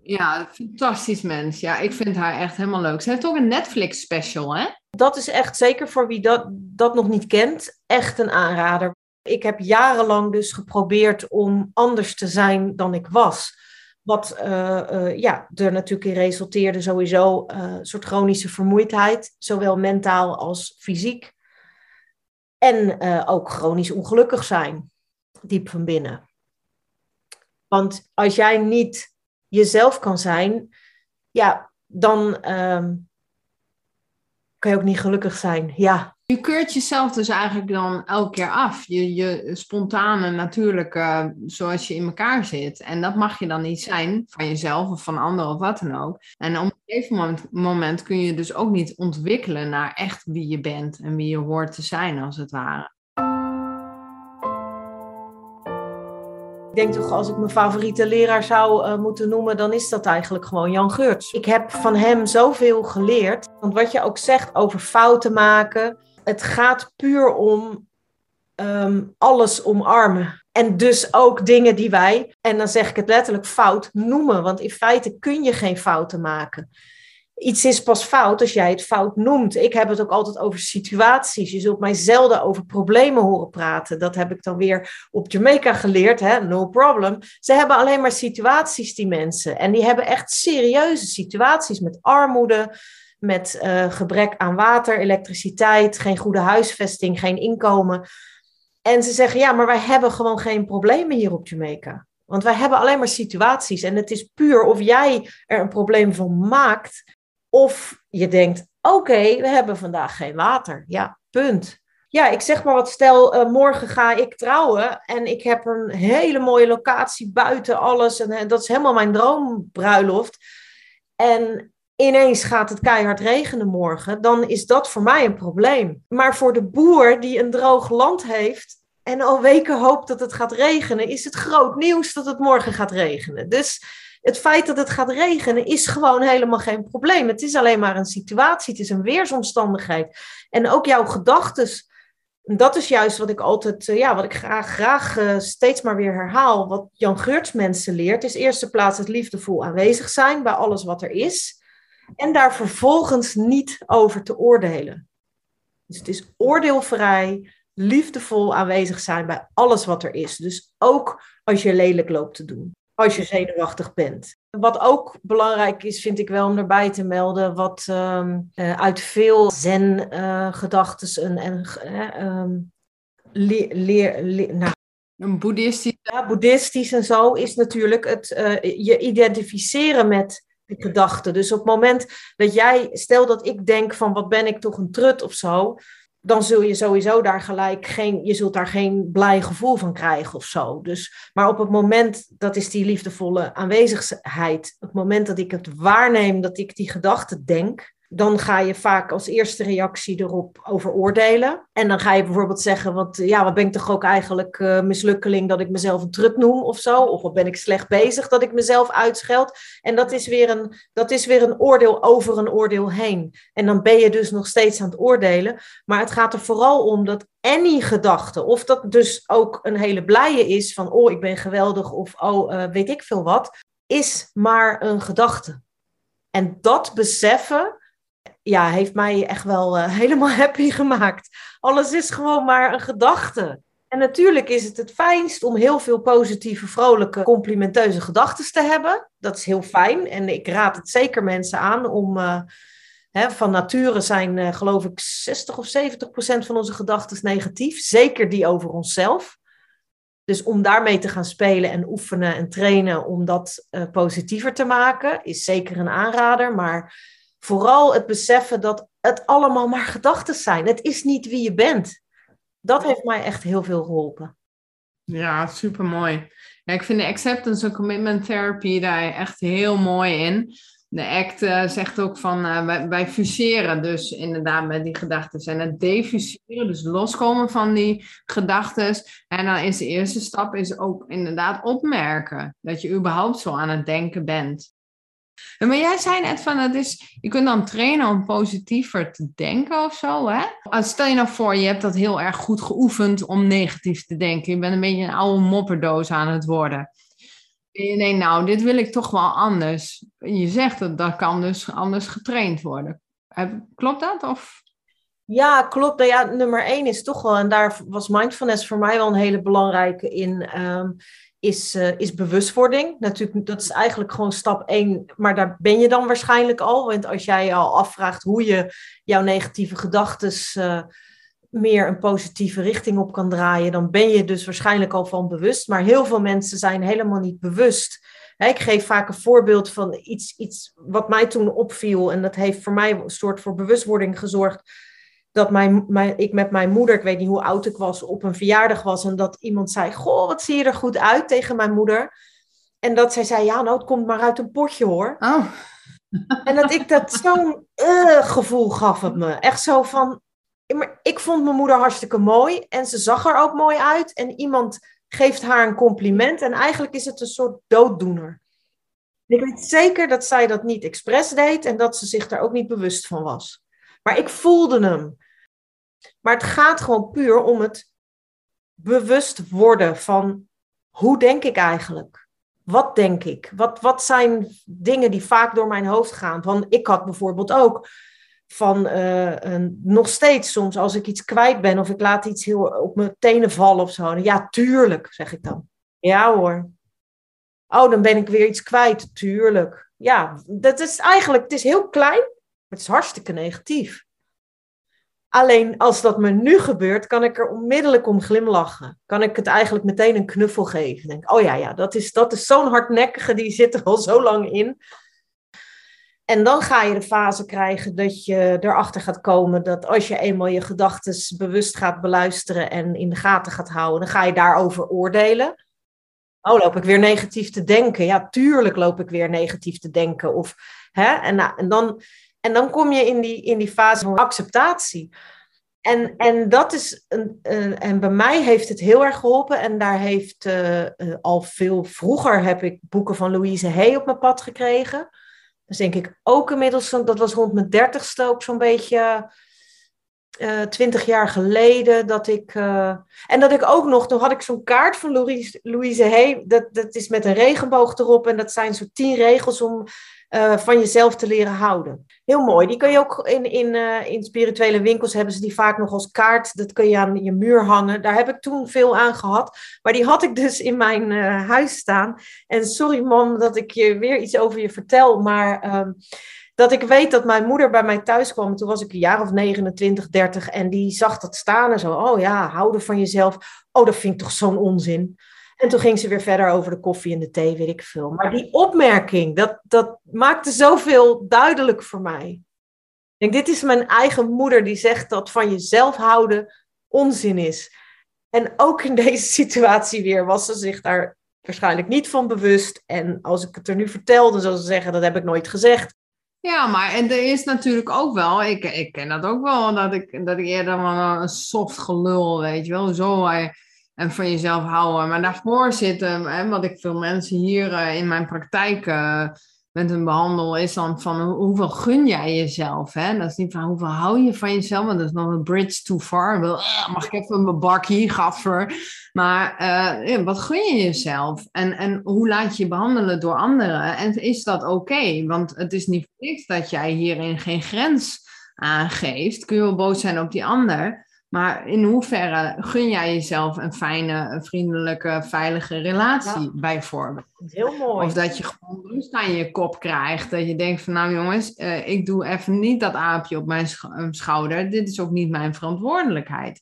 Ja, fantastisch mens. Ja, ik vind haar echt helemaal leuk. Ze heeft ook een Netflix special, hè? Dat is echt zeker voor wie dat, dat nog niet kent, echt een aanrader. Ik heb jarenlang dus geprobeerd om anders te zijn dan ik was. Wat uh, uh, ja, er natuurlijk in resulteerde sowieso uh, een soort chronische vermoeidheid, zowel mentaal als fysiek. En ook chronisch ongelukkig zijn, diep van binnen. Want als jij niet jezelf kan zijn, ja, dan ehm, kan je ook niet gelukkig zijn. Ja, je keurt jezelf dus eigenlijk dan elke keer af. Je, je spontane, natuurlijke, zoals je in elkaar zit. En dat mag je dan niet zijn van jezelf of van anderen of wat dan ook. En op een gegeven moment, moment kun je dus ook niet ontwikkelen naar echt wie je bent en wie je hoort te zijn, als het ware. Ik denk toch, als ik mijn favoriete leraar zou uh, moeten noemen, dan is dat eigenlijk gewoon Jan Geurts. Ik heb van hem zoveel geleerd. Want wat je ook zegt over fouten maken, het gaat puur om um, alles omarmen. En dus ook dingen die wij, en dan zeg ik het letterlijk fout, noemen. Want in feite kun je geen fouten maken. Iets is pas fout als jij het fout noemt. Ik heb het ook altijd over situaties. Je zult mij zelden over problemen horen praten. Dat heb ik dan weer op Jamaica geleerd. Hè? No problem. Ze hebben alleen maar situaties, die mensen. En die hebben echt serieuze situaties met armoede, met uh, gebrek aan water, elektriciteit, geen goede huisvesting, geen inkomen. En ze zeggen, ja, maar wij hebben gewoon geen problemen hier op Jamaica. Want wij hebben alleen maar situaties. En het is puur of jij er een probleem van maakt, of je denkt, oké, we hebben vandaag geen water. Ja, punt. Ja, ik zeg maar wat, stel uh, morgen ga ik trouwen en ik heb een hele mooie locatie buiten alles. En, en dat is helemaal mijn droombruiloft. En ineens gaat het keihard regenen morgen, dan is dat voor mij een probleem. Maar voor de boer die een droog land heeft en al weken hoopt dat het gaat regenen, is het groot nieuws dat het morgen gaat regenen. Dus het feit dat het gaat regenen is gewoon helemaal geen probleem. Het is alleen maar een situatie, het is een weersomstandigheid. En ook jouw gedachten. Dat is juist wat ik altijd, eh, ja, wat ik graag, graag uh, steeds maar weer herhaal. Wat Jan Geurts mensen leert, is eerste plaats het liefdevol aanwezig zijn bij alles wat er is. En daar vervolgens niet over te oordelen. Dus het is oordeelvrij, liefdevol aanwezig zijn bij alles wat er is. Dus ook als je lelijk loopt te doen, als je zenuwachtig bent. Wat ook belangrijk is, vind ik wel om erbij te melden, wat um, uh, uit veel zen-gedachten uh, en, en um, leer, leer, leer nou, een boeddhistisch. Ja, boeddhistisch en zo is natuurlijk het uh, je identificeren met die gedachte. Dus op het moment dat jij, stel dat ik denk van wat ben ik toch een trut of zo, dan zul je sowieso daar gelijk geen, je zult daar geen blij gevoel van krijgen of zo. Dus, maar op het moment, dat is die liefdevolle aanwezigheid, het moment dat ik het waarneem dat ik die gedachte denk, dan ga je vaak als eerste reactie erop over oordelen. En dan ga je bijvoorbeeld zeggen, wat, ja, wat ben ik toch ook eigenlijk uh, mislukkeling dat ik mezelf een trut noem of zo? Of wat ben ik slecht bezig dat ik mezelf uitscheld? En dat is, weer een, dat is weer een oordeel over een oordeel heen. En dan ben je dus nog steeds aan het oordelen. Maar het gaat er vooral om dat any gedachte, of dat dus ook een hele blije is van, oh, ik ben geweldig, of oh, uh, weet ik veel wat, is maar een gedachte. En dat beseffen, ja, heeft mij echt wel uh, helemaal happy gemaakt. Alles is gewoon maar een gedachte. En natuurlijk is het het fijnst om heel veel positieve, vrolijke, complimenteuze gedachten te hebben. Dat is heel fijn. En ik raad het zeker mensen aan om. Uh, hè, van nature zijn, uh, geloof ik, 60 of 70 procent van onze gedachten negatief. Zeker die over onszelf. Dus om daarmee te gaan spelen en oefenen en trainen om dat positiever te maken, is zeker een aanrader. Maar vooral het beseffen dat het allemaal maar gedachten zijn. Het is niet wie je bent. Dat heeft mij echt heel veel geholpen. Ja, super mooi. Ja, ik vind de acceptance en commitment therapy daar echt heel mooi in. De ACT uh, zegt ook van uh, wij, wij, fuseren dus inderdaad met die gedachten. En het defuseren, dus loskomen van die gedachten. En dan is de eerste stap is ook inderdaad opmerken dat je überhaupt zo aan het denken bent. Maar jij zei net van, het is, je kunt dan trainen om positiever te denken of zo, hè? Als stel je nou voor, je hebt dat heel erg goed geoefend om negatief te denken. Je bent een beetje een oude mopperdoos aan het worden. Denkt, nou, dit wil ik toch wel anders. Je zegt dat dat kan dus anders getraind worden. Klopt dat? Of? Ja, klopt. Nou ja, nummer één is toch wel, en daar was mindfulness voor mij wel een hele belangrijke in. Um, is, uh, is bewustwording. Natuurlijk, dat is eigenlijk gewoon stap één, maar daar ben je dan waarschijnlijk al. Want als jij je al afvraagt hoe je jouw negatieve gedachten uh, meer een positieve richting op kan draaien, dan ben je dus waarschijnlijk al van bewust. Maar heel veel mensen zijn helemaal niet bewust. ik geef vaak een voorbeeld van iets, iets wat mij toen opviel. En dat heeft voor mij een soort voor bewustwording gezorgd dat mijn, mijn, ik met mijn moeder, ik weet niet hoe oud ik was, op een verjaardag was. En dat iemand zei, goh, wat zie je er goed uit tegen mijn moeder. En dat zij zei, ja, nou, het komt maar uit een potje hoor. Oh. En dat ik dat zo'n uh, gevoel gaf het me. Echt zo van, ik vond mijn moeder hartstikke mooi. En ze zag er ook mooi uit. En iemand geeft haar een compliment. En eigenlijk is het een soort dooddoener. Ik weet zeker dat zij dat niet expres deed. En dat ze zich daar ook niet bewust van was. Maar ik voelde hem. Maar het gaat gewoon puur om het bewust worden van hoe denk ik eigenlijk? Wat denk ik? Wat, wat zijn dingen die vaak door mijn hoofd gaan? Van, ik had bijvoorbeeld ook van uh, een, nog steeds soms als ik iets kwijt ben of ik laat iets heel op mijn tenen vallen of zo. Ja, tuurlijk, zeg ik dan. Ja hoor. Oh, dan ben ik weer iets kwijt. Tuurlijk. Ja, dat is eigenlijk, het is heel klein, maar het is hartstikke negatief. Alleen als dat me nu gebeurt, kan ik er onmiddellijk om glimlachen. Kan ik het eigenlijk meteen een knuffel geven. Denk, oh ja, ja, dat is, dat is zo'n hardnekkige, die zit er al zo lang in. En dan ga je de fase krijgen dat je erachter gaat komen dat als je eenmaal je gedachten bewust gaat beluisteren en in de gaten gaat houden, dan ga je daarover oordelen. Oh, loop ik weer negatief te denken? Ja, tuurlijk loop ik weer negatief te denken. Of, hè? En, nou, en dan en dan kom je in die, in die fase van acceptatie. En, en dat is een, en bij mij heeft het heel erg geholpen. En daar heeft uh, al veel vroeger heb ik boeken van Louise Hay op mijn pad gekregen. Dus denk ik ook inmiddels, dat was rond mijn dertigste ook zo'n beetje uh, twintig jaar geleden. Dat ik, en dat ik ook nog, toen had ik zo'n kaart van Louise, Louise Hay. Dat, dat is met een regenboog erop. En dat zijn zo tien regels om uh, van jezelf te leren houden. Heel mooi. Die kun je ook in, in, uh, in spirituele winkels hebben ze die vaak nog als kaart. Dat kun je aan je muur hangen. Daar heb ik toen veel aan gehad. Maar die had ik dus in mijn uh, huis staan. En sorry mam dat ik je weer iets over je vertel. Maar um, dat ik weet dat mijn moeder bij mij thuis kwam. Toen was ik een jaar of 29, 30. En die zag dat staan en zo. Oh ja, houden van jezelf. Oh, dat vind ik toch zo'n onzin. En toen ging ze weer verder over de koffie en de thee, weet ik veel. Maar die opmerking, dat, dat maakte zoveel duidelijk voor mij. denk, dit is mijn eigen moeder die zegt dat van jezelf houden onzin is. En ook in deze situatie weer was ze zich daar waarschijnlijk niet van bewust. En als ik het er nu vertelde, zou ze zeggen, dat heb ik nooit gezegd. Ja, maar en er is natuurlijk ook wel, ik, ik ken dat ook wel, dat ik, dat ik eerder van een soft gelul, weet je wel, zo en van jezelf houden. Maar daarvoor zitten, hè, wat ik veel mensen hier eh, in mijn praktijk uh, met hun behandel, is dan van hoeveel gun jij jezelf? Hè? Dat is niet van hoeveel hou je van jezelf, want dat is nog een bridge too far. Uh, mag ik even mijn bak hier, gaffer? Maar wat gun je jezelf? En, en hoe laat je je behandelen door anderen? En is dat oké? Want het is niet voor niks dat jij hierin geen grens aangeeft. Kun je wel boos zijn op die ander. Maar in hoeverre gun jij jezelf een fijne, vriendelijke, veilige relatie bijvoorbeeld? Heel mooi. Of dat je gewoon rust aan je kop krijgt. Dat je denkt van nou jongens, uh, ik doe even niet dat aapje op mijn schouder. Dit is ook niet mijn verantwoordelijkheid.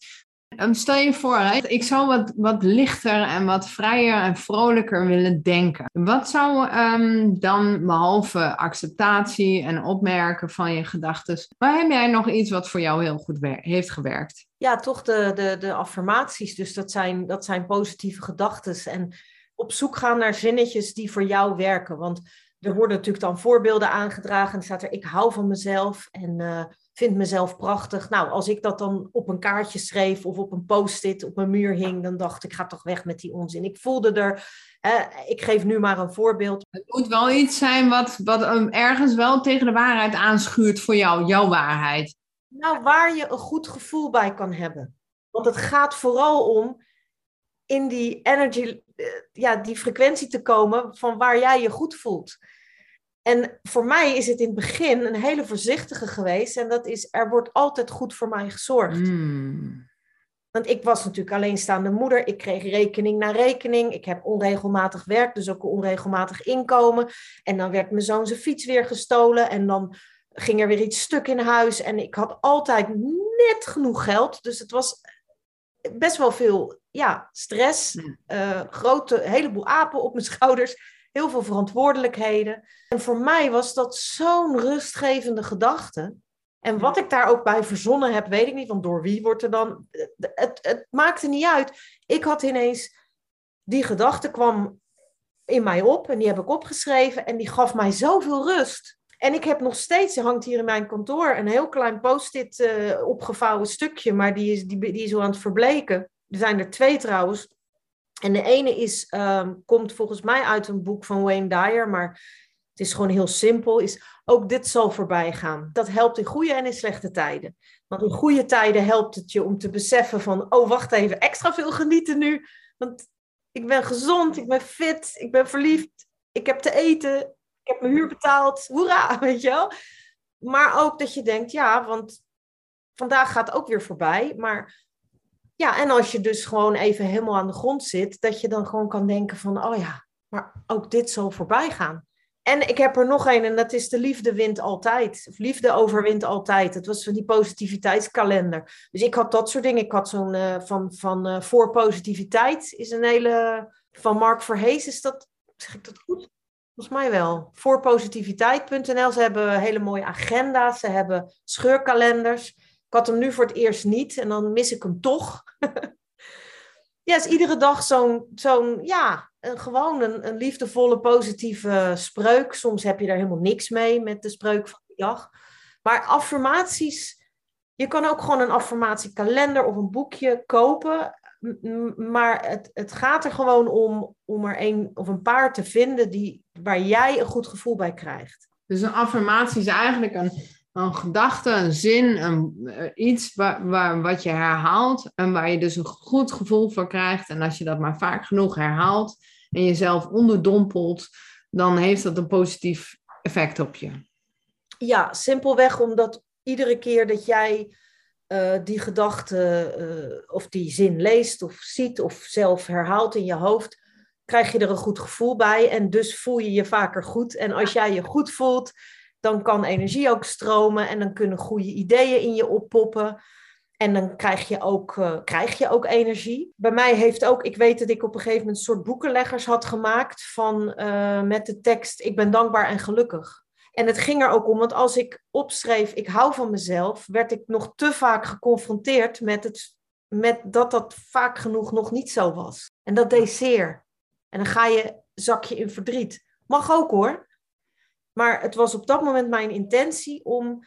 Um, stel je voor, ik zou wat, wat lichter en wat vrijer en vrolijker willen denken. Wat zou um, dan, behalve acceptatie en opmerken van je gedachten, waar heb jij nog iets wat voor jou heel goed heeft gewerkt? Ja, toch de, de, de affirmaties. Dus dat zijn, dat zijn positieve gedachten. En op zoek gaan naar zinnetjes die voor jou werken. Want er worden natuurlijk dan voorbeelden aangedragen. En staat er, ik hou van mezelf. En uh, vind mezelf prachtig. Nou, als ik dat dan op een kaartje schreef of op een post-it op mijn muur hing, dan dacht ik, ga toch weg met die onzin. Ik voelde er, ik geef nu maar een voorbeeld. Het moet wel iets zijn wat, wat ergens wel tegen de waarheid aanschuurt voor jou, jouw waarheid. Nou, waar je een goed gevoel bij kan hebben. Want het gaat vooral om in die energy, eh, ja, die frequentie te komen van waar jij je goed voelt. En voor mij is het in het begin een hele voorzichtige geweest. En dat is, er wordt altijd goed voor mij gezorgd. Hmm. Want ik was natuurlijk alleenstaande moeder. Ik kreeg rekening na rekening. Ik heb onregelmatig werk, dus ook een onregelmatig inkomen. En dan werd mijn zoon zijn fiets weer gestolen. En dan ging er weer iets stuk in huis. En ik had altijd net genoeg geld. Dus het was best wel veel ja, stress. Uh, grote, heleboel apen op mijn schouders heel veel verantwoordelijkheden. En voor mij was dat zo'n rustgevende gedachte. En wat ik daar ook bij verzonnen heb, weet ik niet, want door wie wordt er dan. Het, het maakte niet uit. Ik had ineens. Die gedachte kwam in mij op en die heb ik opgeschreven en die gaf mij zoveel rust. En ik heb nog steeds, er hangt hier in mijn kantoor een heel klein post-it uh, opgevouwen stukje, maar die is, die, die is zo aan het verbleken. Er zijn er twee trouwens. En de ene is, ehm, komt volgens mij uit een boek van Wayne Dyer, maar het is gewoon heel simpel, is ook dit zal voorbij gaan. Dat helpt in goede en in slechte tijden. Want in goede tijden helpt het je om te beseffen van, oh wacht even, extra veel genieten nu. Want ik ben gezond, ik ben fit, ik ben verliefd, ik heb te eten, ik heb mijn huur betaald, hoera, weet je wel. Maar ook dat je denkt, ja, want vandaag gaat ook weer voorbij, maar ja, en als je dus gewoon even helemaal aan de grond zit, dat je dan gewoon kan denken van, oh ja, maar ook dit zal voorbij gaan. En ik heb er nog een, en dat is de liefde wint altijd. Of liefde overwint altijd. Dat was van die positiviteitskalender. Dus ik had dat soort dingen. Ik had zo'n uh, van, van uh, voor positiviteit, is een hele, van Mark Verhees, is dat, zeg ik dat goed? Volgens mij wel. Voorpositiviteit.nl. Ze hebben hele mooie agenda's. Ze hebben scheurkalenders. Ik had hem nu voor het eerst niet en dan mis ik hem toch. ja, is iedere dag zo'n, zo'n ja, een, gewoon een, liefdevolle, positieve spreuk. Soms heb je daar helemaal niks mee met de spreuk van die dag. Maar affirmaties, je kan ook gewoon een affirmatiekalender of een boekje kopen. Maar het, het gaat er gewoon om, om er een of een paar te vinden die, waar jij een goed gevoel bij krijgt. Dus een affirmatie is eigenlijk een, een gedachte, een zin, een, eh, iets waar, wat je herhaalt en waar je dus een goed gevoel voor krijgt. En als je dat maar vaak genoeg herhaalt en jezelf onderdompelt, dan heeft dat een positief effect op je. Ja, simpelweg omdat iedere keer dat jij uh, die gedachte uh, of die zin leest of ziet of zelf herhaalt in je hoofd, krijg je er een goed gevoel bij en dus voel je je vaker goed. En als jij je goed voelt, dan kan energie ook stromen en dan kunnen goede ideeën in je oppoppen. En dan krijg je, ook, uh, krijg je ook energie. Bij mij heeft ook, ik weet dat ik op een gegeven moment een soort boekenleggers had gemaakt van, uh, met de tekst: Ik ben dankbaar en gelukkig. En het ging er ook om, want als ik opschreef, ik hou van mezelf, werd ik nog te vaak geconfronteerd met, het, met dat dat vaak genoeg nog niet zo was. En dat deed zeer. En dan ga je, zak je in verdriet. Mag ook hoor. Maar het was op dat moment mijn intentie om,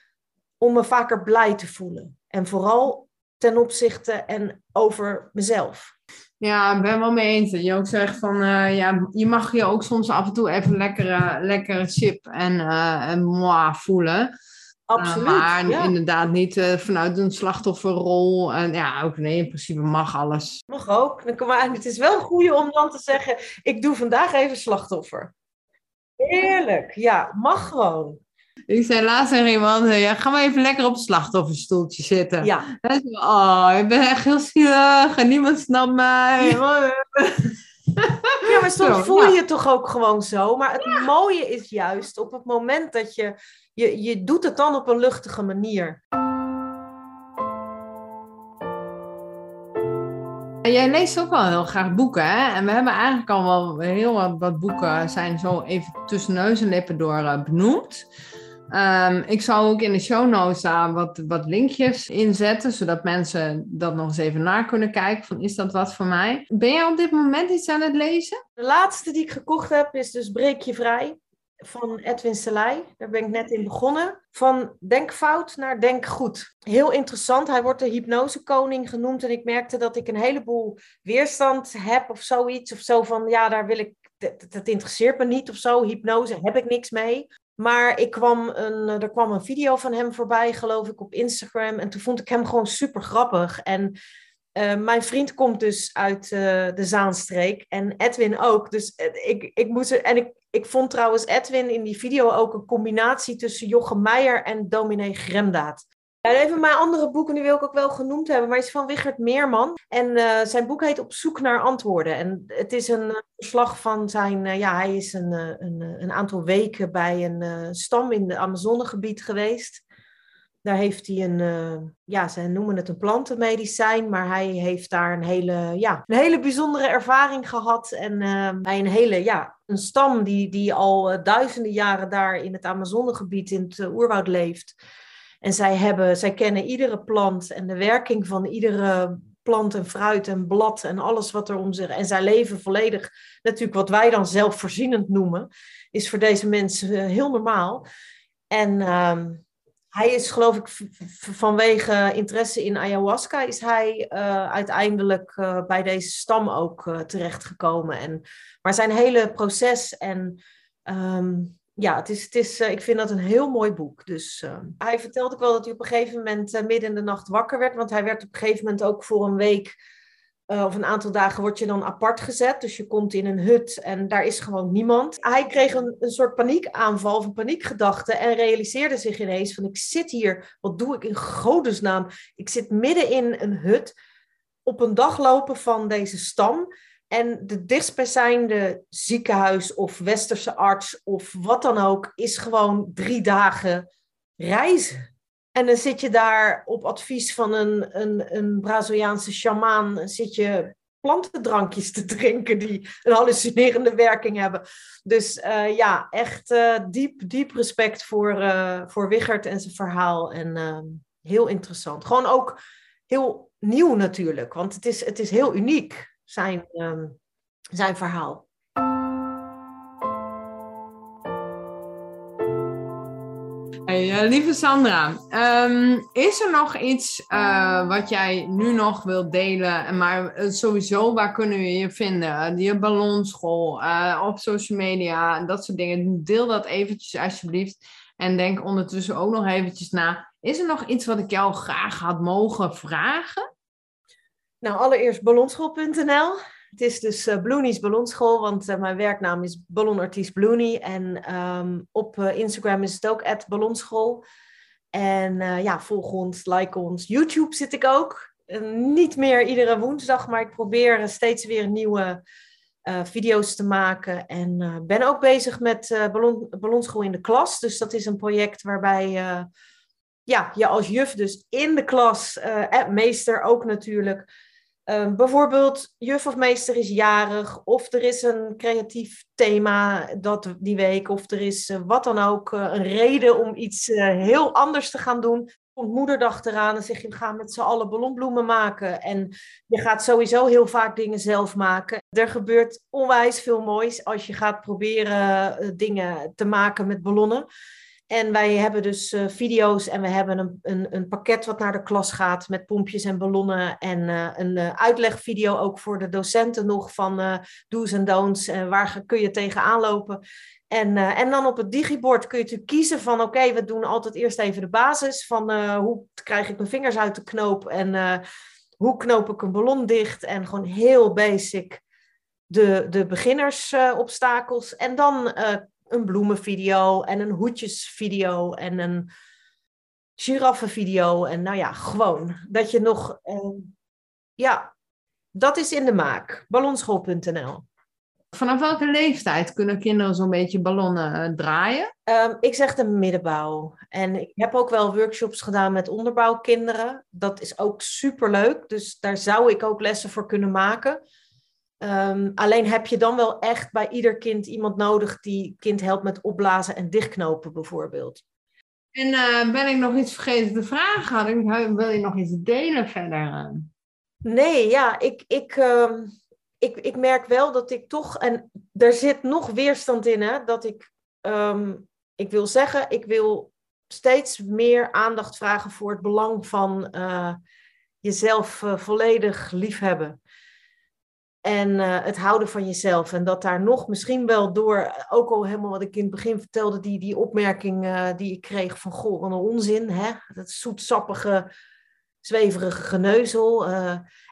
om me vaker blij te voelen. En vooral ten opzichte en over mezelf. Ja, ik ben wel mee eens. Je ook zegt van, uh, ja, je mag je ook soms af en toe even lekkere, lekkere chip en, uh, en moi voelen. Absoluut. Uh, maar inderdaad niet vanuit een slachtofferrol. En ja, ook nee, in principe mag alles. Mag ook. Maar het is wel een goede om dan te zeggen, ik doe vandaag even slachtoffer. Heerlijk. Ja, mag gewoon. Ik zei laatst tegen iemand, ja, ga maar even lekker op het slachtofferstoeltje zitten. Ja. oh, ik ben echt heel zielig en niemand snapt mij. Ja, maar soms voel je je toch ook gewoon zo. Maar het mooie is juist op het moment dat je, je... Je doet het dan op een luchtige manier. Jij leest ook wel heel graag boeken, hè? En we hebben eigenlijk al wel heel wat, boeken zijn zo even tussen neus en lippen door uh, benoemd. Um, ik zal ook in de show notes daar wat, wat linkjes inzetten, zodat mensen dat nog eens even naar kunnen kijken. Van is dat wat voor mij? Ben jij op dit moment iets aan het lezen? De laatste die ik gekocht heb is dus Breek je vrij van Edwin Selei. Daar ben ik net in begonnen. Van denkfout naar denkgoed. Heel interessant. Hij wordt de hypnosekoning genoemd. En ik merkte dat ik een heleboel weerstand heb of zoiets. Of zo van, ja, daar wil ik... Dat, interesseert me niet of zo. Hypnose heb ik niks mee. Maar ik kwam een, er kwam een video van hem voorbij, geloof ik, op Instagram. En toen vond ik hem gewoon super grappig. En uh, mijn vriend komt dus uit uh, de Zaanstreek en Edwin ook. Dus ik, ik moest er, en ik, ik vond trouwens Edwin in die video ook een combinatie tussen Jochem Meijer en Dominee Gremdaad. Ja, even mijn andere boeken, die wil ik ook wel genoemd hebben, maar is van Wichert Meerman. En uh, zijn boek heet Op zoek naar antwoorden. En het is een verslag van zijn, uh, ja, hij is een, een, een aantal weken bij een stam in het Amazonegebied geweest. Daar heeft hij een, ja, ze noemen het een plantenmedicijn, maar hij heeft daar een hele, ja, een hele bijzondere ervaring gehad. En bij een hele, ja, een stam die, die al duizenden jaren daar in het Amazonegebied in het oerwoud leeft. En zij, hebben, zij kennen iedere plant en de werking van iedere plant en fruit en blad en alles wat er om zich. En zij leven volledig, natuurlijk wat wij dan zelfvoorzienend noemen, is voor deze mensen eh, heel normaal. En uh, hij is, geloof ik, vanwege interesse in ayahuasca, is hij uh, uiteindelijk uh, bij deze stam ook terechtgekomen. En, maar zijn hele proces en. Um, ja, het is, het is, uh, ik vind dat een heel mooi boek. Dus uh, hij vertelde ook wel dat hij op een gegeven moment uh, midden in de nacht wakker werd. Want hij werd op een gegeven moment ook voor een week of een aantal dagen word je dan apart gezet. Dus je komt in een hut en daar is gewoon niemand. Hij kreeg een, een soort paniekaanval of een paniekgedachte en realiseerde zich ineens van ik zit hier, wat doe ik in godesnaam? Ik zit midden in een hut op een dag lopen van deze stam. En de dichtstbijzijnde ziekenhuis of westerse arts of wat dan ook, is gewoon drie dagen reizen. En dan zit je daar op advies van een, een, een Braziliaanse shamaan, zit je plantendrankjes te drinken die een hallucinerende werking hebben. Dus uh, ja, echt uh, diep, diep respect voor, uh, voor Wichert en zijn verhaal. En ehm, heel interessant. Gewoon ook heel nieuw natuurlijk, want het is, het is heel uniek zijn, um, zijn verhaal. Uh, lieve Sandra, um, is er nog iets uh, wat jij nu nog wilt delen? Maar uh, sowieso, waar kunnen we je vinden? Je ballonschool, op social media, dat soort dingen. Deel dat eventjes alsjeblieft. En denk ondertussen ook nog eventjes na. Is er nog iets wat ik jou graag had mogen vragen? Nou, allereerst ballonschool.nl. Het is dus uh, Ballonschool, want uh, mijn werknaam is ballonartiest Bloonie. En um, op uh, Instagram is het ook ballonschool. En ja, volg ons, like ons. YouTube zit ik ook. niet meer iedere woensdag, maar ik probeer steeds weer nieuwe video's te maken. En ben ook bezig met ballon, Ballonschool in de klas. Dus dat is een project waarbij ja, je als juf dus in de klas, meester ook natuurlijk Ehm, bijvoorbeeld, juf of meester is jarig, of er is een creatief thema dat, die week, of er is eh, wat dan ook, eh, een reden om iets eh, heel anders te gaan doen. Komt moederdag eraan en zeg je, we gaan met z'n allen ballonbloemen maken. En je gaat sowieso heel vaak dingen zelf maken. Er gebeurt onwijs veel moois als je gaat proberen dingen te maken met ballonnen. En wij hebben dus uh, video's en we hebben een, een, een, pakket wat naar de klas gaat met pompjes en ballonnen. En uh, een uh, uitlegvideo ook voor de docenten nog van do's en don'ts. En waar kun je tegenaan lopen. En, en dan op het digibord kun je kiezen van oké, we doen altijd eerst even de basis. Van hoe krijg ik mijn vingers uit de knoop en hoe knoop ik een ballon dicht. En gewoon heel basic de, de beginnersobstakels. en dan een bloemenvideo en een hoedjesvideo en een giraffenvideo. En nou ja, gewoon dat je nog, uh, ja, dat is in de maak. Ballonschool.nl. Vanaf welke leeftijd kunnen kinderen zo'n beetje ballonnen eh, draaien? Um, ik zeg de middenbouw. En ik heb ook wel workshops gedaan met onderbouwkinderen. Dat is ook superleuk. Dus daar zou ik ook lessen voor kunnen maken. Um, alleen heb je dan wel echt bij ieder kind iemand nodig die kind helpt met opblazen en dichtknopen bijvoorbeeld. En uh, ben ik nog iets vergeten te vragen? Wil je nog iets delen verder? Nee, ja, ik, ik, uh, ik, ik merk wel dat ik toch, en er zit nog weerstand in, hè, dat ik, um, ik wil zeggen, ik wil steeds meer aandacht vragen voor het belang van uh, jezelf uh, volledig liefhebben. En uh, het houden van jezelf. En dat daar nog misschien wel door, ook al helemaal wat ik in het begin vertelde, die, die opmerking uh, die ik kreeg van, goh, wat een onzin, hè? Dat zoetsappige, zweverige geneuzel.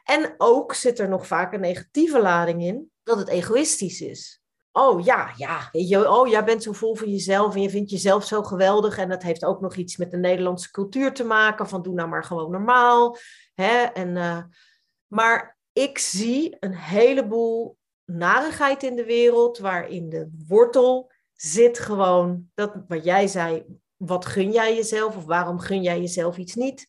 En ook zit er nog vaak een negatieve lading in, dat het egoïstisch is. Oh ja, ja, je, oh jij bent zo vol van jezelf en je vindt jezelf zo geweldig. En dat heeft ook nog iets met de Nederlandse cultuur te maken, van doe nou maar gewoon normaal. Hè? En, maar ik zie een heleboel narigheid in de wereld, waarin de wortel zit gewoon, dat wat jij zei, wat gun jij jezelf of waarom gun jij jezelf iets niet?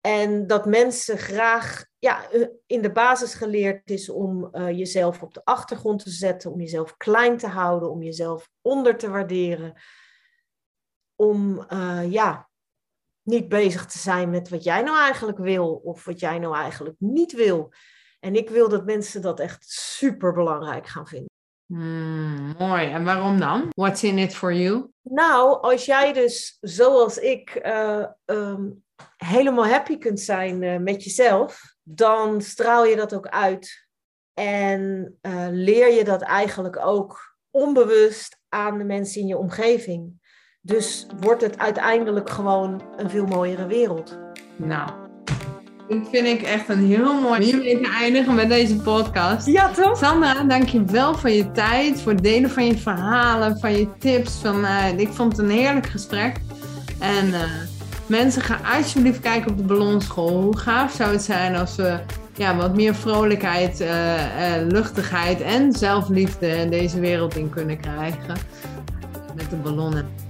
En dat mensen graag ja, in de basis geleerd is om uh, jezelf op de achtergrond te zetten, om jezelf klein te houden, om jezelf onder te waarderen. Om uh, ja, niet bezig te zijn met wat jij nou eigenlijk wil of wat jij nou eigenlijk niet wil. En ik wil dat mensen dat echt super belangrijk gaan vinden. Hmm, mooi. En waarom dan? What's in it for you? Nou, als jij dus zoals ik uh, um, helemaal happy kunt zijn uh, met jezelf, dan straal je dat ook uit. En uh, leer je dat eigenlijk ook onbewust aan de mensen in je omgeving. Dus wordt het uiteindelijk gewoon een veel mooiere wereld. Nou, dat vind ik echt een heel mooi manier te eindigen met deze podcast. Ja, toch? Sandra, dank je wel voor je tijd, voor het delen van je verhalen, van je tips. Van, uh, ik vond het een heerlijk gesprek. En uh, mensen, gaan alsjeblieft kijken op de ballonschool. Hoe gaaf zou het zijn als we ja, wat meer vrolijkheid, uh, luchtigheid en zelfliefde in deze wereld in kunnen krijgen. Met de ballonnen.